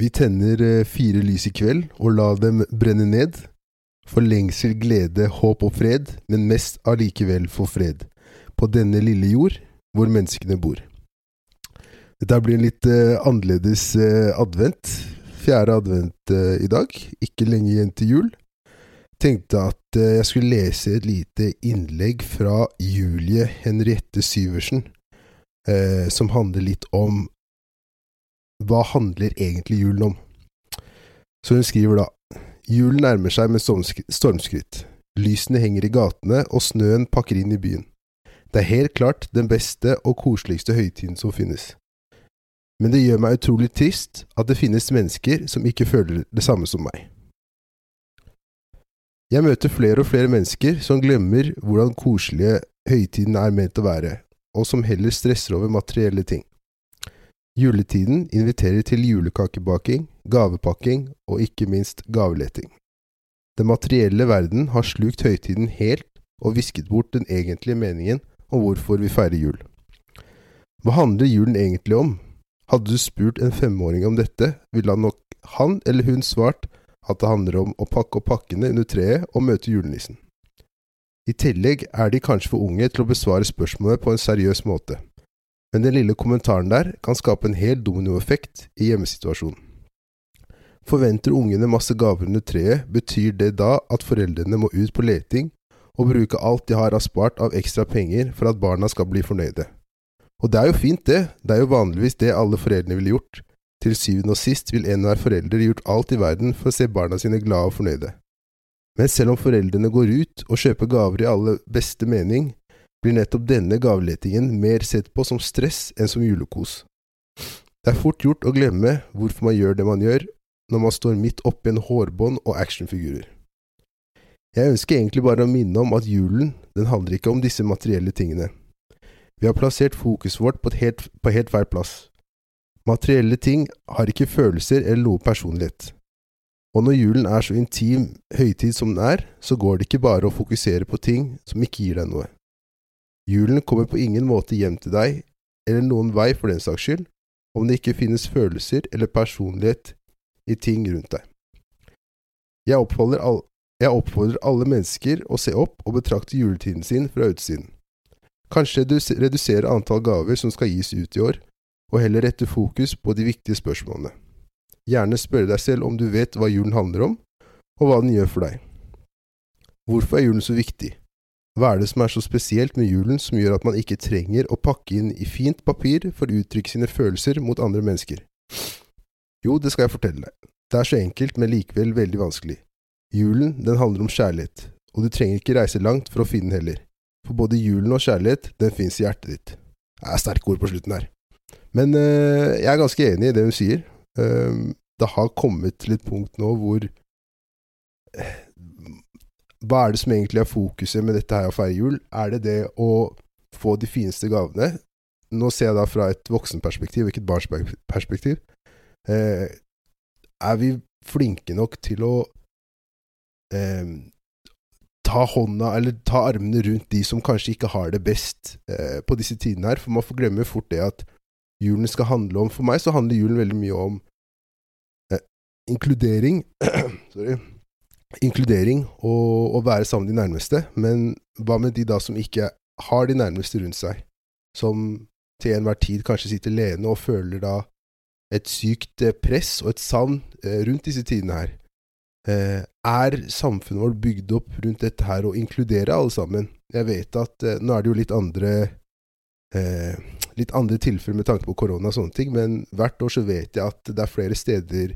Vi tenner eh, fire lys i kveld og la dem brenne ned. For lengsel, glede, håp og fred, men mest allikevel for fred. På denne lille jord, hvor menneskene bor. Dette blir en litt uh, annerledes uh, advent. Fjerde advent uh, i dag. Ikke lenge igjen til jul. Tenkte at jeg skulle lese et lite innlegg fra Julie Henriette Syversen, som handler litt om hva handler egentlig julen om? Så hun skriver da Julen nærmer seg med stormskritt. Lysene henger i gatene, og snøen pakker inn i byen. Det er helt klart den beste og koseligste høytiden som finnes. Men det gjør meg utrolig trist at det finnes mennesker som ikke føler det samme som meg. Jeg møter flere og flere mennesker som glemmer hvordan koselige høytiden er ment å være, og som heller stresser over materielle ting. Juletiden inviterer til julekakebaking, gavepakking og ikke minst gaveleting. Den materielle verden har slukt høytiden helt og visket bort den egentlige meningen om hvorfor vi feirer jul. Hva handler julen egentlig om? Hadde du spurt en femåring om dette, ville han nok han eller hun svart at det handler om å pakke opp pakkene under treet og møte julenissen. I tillegg er de kanskje for unge til å besvare spørsmålet på en seriøs måte men den lille kommentaren der kan skape en hel dominoeffekt i hjemmesituasjonen. Forventer ungene masse gaver under treet, betyr det da at foreldrene må ut på leting og bruke alt de har av spart av ekstra penger for at barna skal bli fornøyde. Og det er jo fint, det, det er jo vanligvis det alle foreldrene ville gjort. Til syvende og sist vil enhver forelder gjort alt i verden for å se barna sine glade og fornøyde. Men selv om foreldrene går ut og kjøper gaver i aller beste mening, blir nettopp denne gavelettingen mer sett på som stress enn som julekos. Det er fort gjort å glemme hvorfor man gjør det man gjør, når man står midt oppi en hårbånd og actionfigurer. Jeg ønsker egentlig bare å minne om at julen, den handler ikke om disse materielle tingene. Vi har plassert fokuset vårt på, helt, på helt feil plass. Materielle ting har ikke følelser eller noe personlighet. Og når julen er så intim høytid som den er, så går det ikke bare å fokusere på ting som ikke gir deg noe. Julen kommer på ingen måte hjem til deg, eller noen vei for den saks skyld, om det ikke finnes følelser eller personlighet i ting rundt deg. Jeg oppfordrer, all, jeg oppfordrer alle mennesker å se opp og betrakte juletiden sin fra utsiden. Kanskje du redusere antall gaver som skal gis ut i år, og heller rette fokus på de viktige spørsmålene. Gjerne spørre deg selv om du vet hva julen handler om, og hva den gjør for deg. Hvorfor er julen så viktig? Hva er det som er så spesielt med julen som gjør at man ikke trenger å pakke inn i fint papir for å uttrykke sine følelser mot andre mennesker? Jo, det skal jeg fortelle deg. Det er så enkelt, men likevel veldig vanskelig. Julen, den handler om kjærlighet, og du trenger ikke reise langt for å finne den heller. For både julen og kjærlighet, den fins i hjertet ditt. Det er sterke ord på slutten her. Men øh, jeg er ganske enig i det hun sier. Uh, det har kommet til et punkt nå hvor eh, hva er det som egentlig er fokuset med dette her å feire jul? Er det det å få de fineste gavene? Nå ser jeg da fra et voksenperspektiv, ikke et barnsperspektiv. Eh, er vi flinke nok til å eh, ta hånda, eller ta armene rundt de som kanskje ikke har det best eh, på disse tidene her? For man får glemme fort det at julen skal handle om For meg så handler julen veldig mye om eh, inkludering. Sorry inkludering og å være sammen med de nærmeste, men hva med de da som ikke har de nærmeste rundt seg, som til enhver tid kanskje sitter alene og føler da et sykt eh, press og et savn eh, rundt disse tidene her? Eh, er samfunnet vårt bygd opp rundt dette her å inkludere alle sammen? Jeg vet at nå er det jo litt andre litt andre tilfeller med tanke på korona og sånne ting, men hvert år så vet jeg at det er flere steder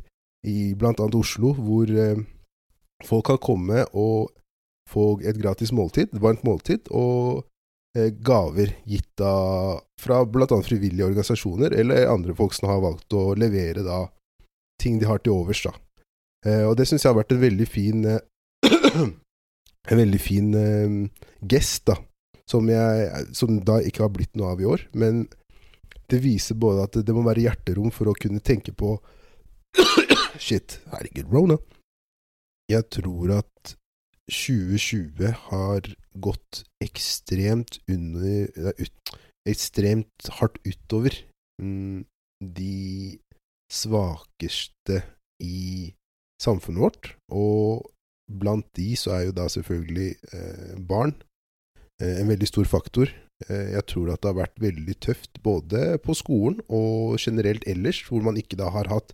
i annet Oslo hvor Folk kan komme og få et gratis måltid, varmt måltid, og eh, gaver gitt av fra bl.a. frivillige organisasjoner, eller andre folk som har valgt å levere da ting de har til overs. da. Eh, og det syns jeg har vært en veldig fin eh, en veldig fin gest, da. Som, jeg, som da ikke har blitt noe av i år. Men det viser både at det må være hjerterom for å kunne tenke på Shit, herregud, Rona jeg tror at 2020 har gått ekstremt under Ekstremt hardt utover mm, de svakeste i samfunnet vårt. Og blant de så er jo da selvfølgelig eh, barn eh, en veldig stor faktor. Eh, jeg tror at det har vært veldig tøft både på skolen og generelt ellers, hvor man ikke da har hatt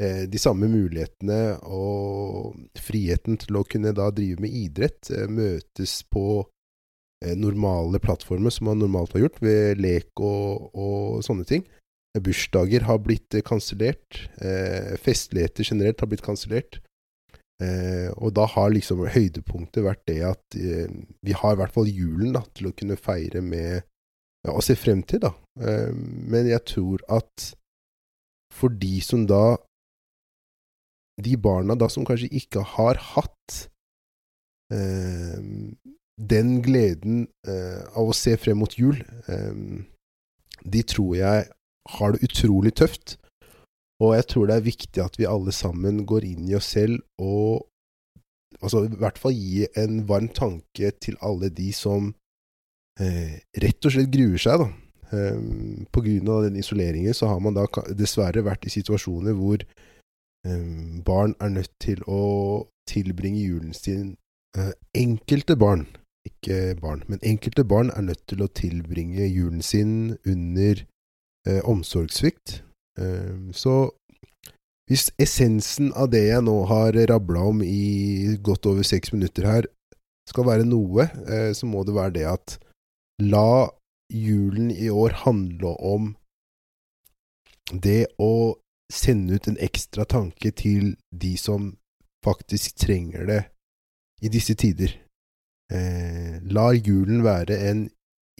de samme mulighetene og friheten til å kunne da drive med idrett, eh, møtes på normale plattformer som man normalt har gjort, ved lek og, og sånne ting. Bursdager har blitt kansellert. Eh, festligheter generelt har blitt kansellert. Eh, og da har liksom høydepunktet vært det at eh, vi har i hvert fall julen da, til å kunne feire med Og se frem til, da. Eh, men jeg tror at for de som da De barna da som kanskje ikke har hatt eh, den gleden eh, av å se frem mot jul, de tror jeg har det utrolig tøft. Og jeg tror det er viktig at vi alle sammen går inn i oss selv og altså, i hvert fall gi en varm tanke til alle de som eh, rett og slett gruer seg. da. Um, på grunn av den isoleringen så har man da dessverre vært i situasjoner hvor barn er nødt til å tilbringe julen sin uh, Enkelte barn, ikke barn, men enkelte barn er nødt til å tilbringe julen sin under uh, omsorgssvikt. Um, så hvis essensen av det jeg nå har rabla om i godt over seks minutter her, skal være noe, eh, så må det være det at la julen i år handle om det å sende ut en ekstra tanke til de som faktisk trenger det i disse tider. Eh, la julen være en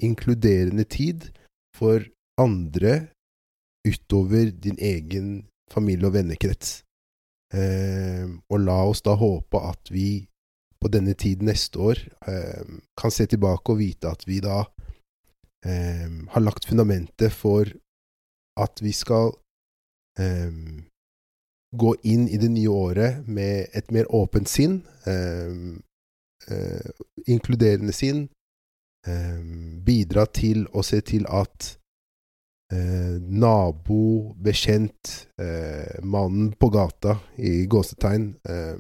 inkluderende tid for andre utover din egen familie- og vennekrets. Eh, og la oss da håpe at vi på denne tid neste år eh, kan se tilbake og vite at vi da eh, har lagt fundamentet for at vi skal eh, gå inn i det nye året med et mer åpent sinn, eh, eh, inkluderende sinn, bidra til å se til at eh, nabo, bekjent, eh, mannen på gata, i gåsetegn, eh,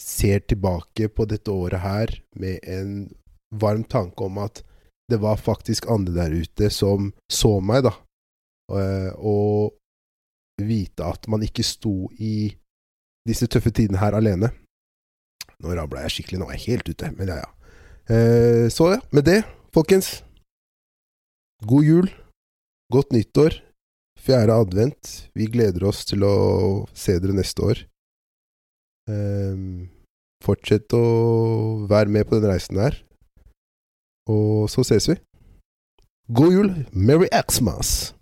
ser tilbake på dette året her med en varm tanke om at det var faktisk andre der ute som så meg, da, og vite at man ikke sto i disse tøffe tidene her alene. Nå rabla jeg skikkelig, nå er jeg helt ute, men ja, ja. Eh, så ja, med det, folkens God jul, godt nyttår, fjerde advent. Vi gleder oss til å se dere neste år. Um, fortsett å være med på den reisen her. Og så ses vi. God jul! Merry Xmas!